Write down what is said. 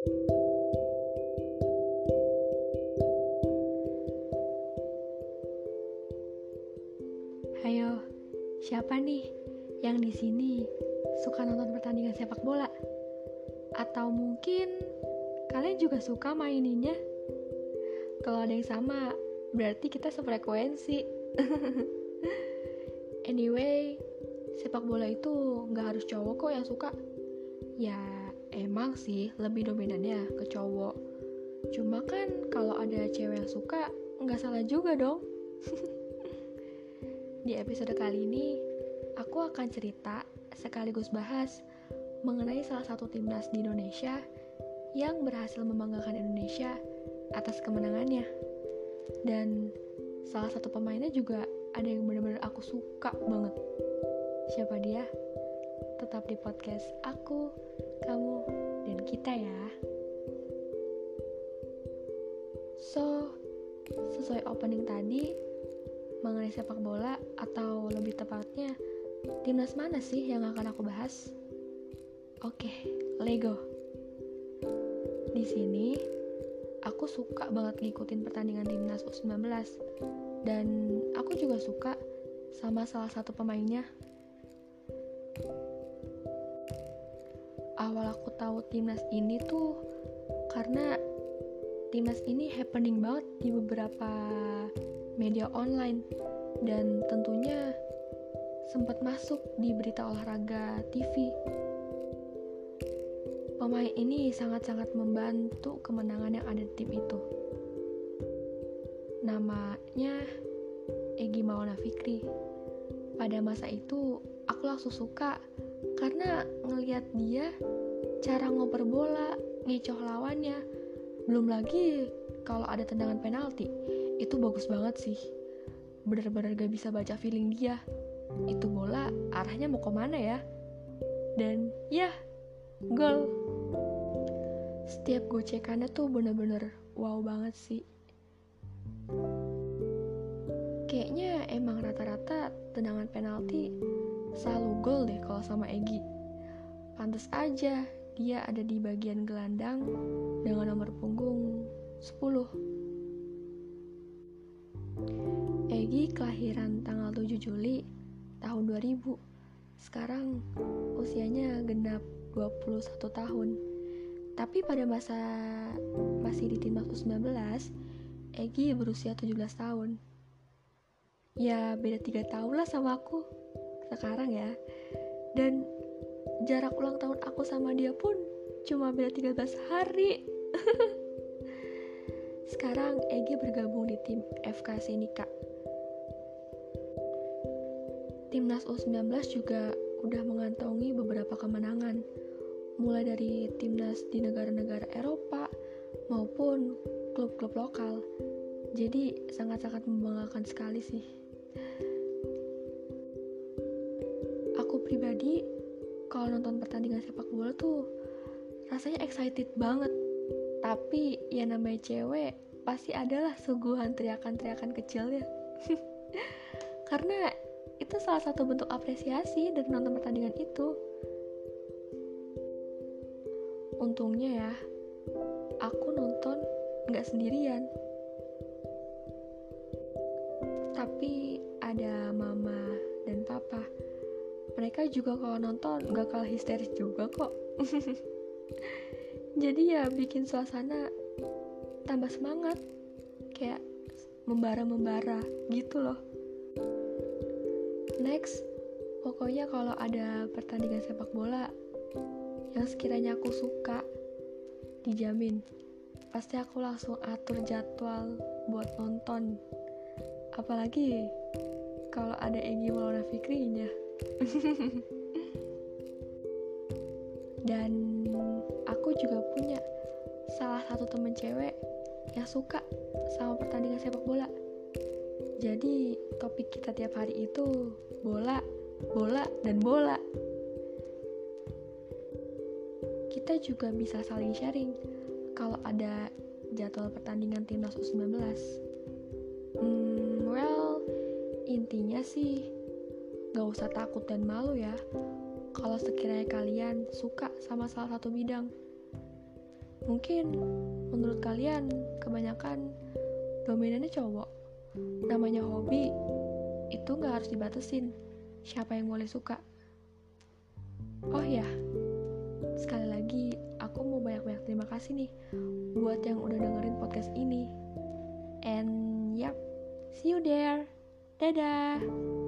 Hayo, siapa nih yang di sini suka nonton pertandingan sepak bola? Atau mungkin kalian juga suka maininnya? Kalau ada yang sama, berarti kita sefrekuensi. anyway, sepak bola itu nggak harus cowok kok yang suka. Ya, emang sih lebih dominannya ke cowok. Cuma kan kalau ada cewek yang suka, nggak salah juga dong. Di episode kali ini, aku akan cerita sekaligus bahas mengenai salah satu timnas di Indonesia yang berhasil membanggakan Indonesia atas kemenangannya. Dan salah satu pemainnya juga ada yang benar-benar aku suka banget. Siapa dia? Tetap di podcast aku, kamu, dan kita ya. So, sesuai opening tadi, mengenai sepak bola atau lebih tepatnya timnas mana sih yang akan aku bahas? Oke, Lego. Di sini aku suka banget ngikutin pertandingan timnas U19 dan aku juga suka sama salah satu pemainnya. Awal aku tahu timnas ini tuh karena timnas ini happening banget di beberapa media online dan tentunya sempat masuk di berita olahraga TV. Pemain ini sangat-sangat membantu kemenangan yang ada di tim itu. Namanya Egi Maulana Fikri. Pada masa itu aku langsung suka karena ngelihat dia cara ngoper bola, ngecoh lawannya. Belum lagi kalau ada tendangan penalti itu bagus banget sih. Bener-bener gak bisa baca feeling dia. Itu bola arahnya mau ke mana ya? Dan ya gol. Setiap gocekannya tuh bener-bener wow banget sih. Kayaknya emang rata-rata tendangan penalti selalu gol deh kalau sama Egi pantas aja dia ada di bagian gelandang dengan nomor punggung 10 Egi kelahiran tanggal 7 Juli tahun 2000. Sekarang usianya genap 21 tahun. Tapi pada masa masih di timnas U19, Egi berusia 17 tahun. Ya beda 3 tahun lah sama aku sekarang ya. Dan jarak ulang tahun aku sama dia pun cuma beda 13 hari. Sekarang Egi bergabung di tim FK Sinika Timnas U19 juga udah mengantongi beberapa kemenangan, mulai dari timnas di negara-negara Eropa maupun klub-klub lokal. Jadi sangat-sangat membanggakan sekali sih. Aku pribadi kalau nonton pertandingan sepak bola tuh rasanya excited banget. Tapi ya namanya cewek pasti adalah suguhan teriakan-teriakan kecilnya. Karena itu salah satu bentuk apresiasi dari nonton pertandingan itu untungnya ya aku nonton nggak sendirian mereka juga kalau nonton nggak kalah histeris juga kok. Jadi ya bikin suasana tambah semangat. Kayak membara-membara gitu loh. Next pokoknya kalau ada pertandingan sepak bola yang sekiranya aku suka dijamin. Pasti aku langsung atur jadwal buat nonton. Apalagi kalau ada Egi Maulana Fikrinya dan aku juga punya salah satu temen cewek yang suka sama pertandingan sepak bola jadi topik kita tiap hari itu bola, bola, dan bola. Kita juga bisa saling sharing kalau ada jadwal pertandingan timnas U19. Hmm, well, intinya sih gak usah takut dan malu ya kalau sekiranya kalian suka sama salah satu bidang. Mungkin menurut kalian kebanyakan dominannya cowok. Namanya hobi itu nggak harus dibatasin. Siapa yang boleh suka? Oh ya, sekali lagi aku mau banyak-banyak terima kasih nih buat yang udah dengerin podcast ini. And yap, see you there. Dadah.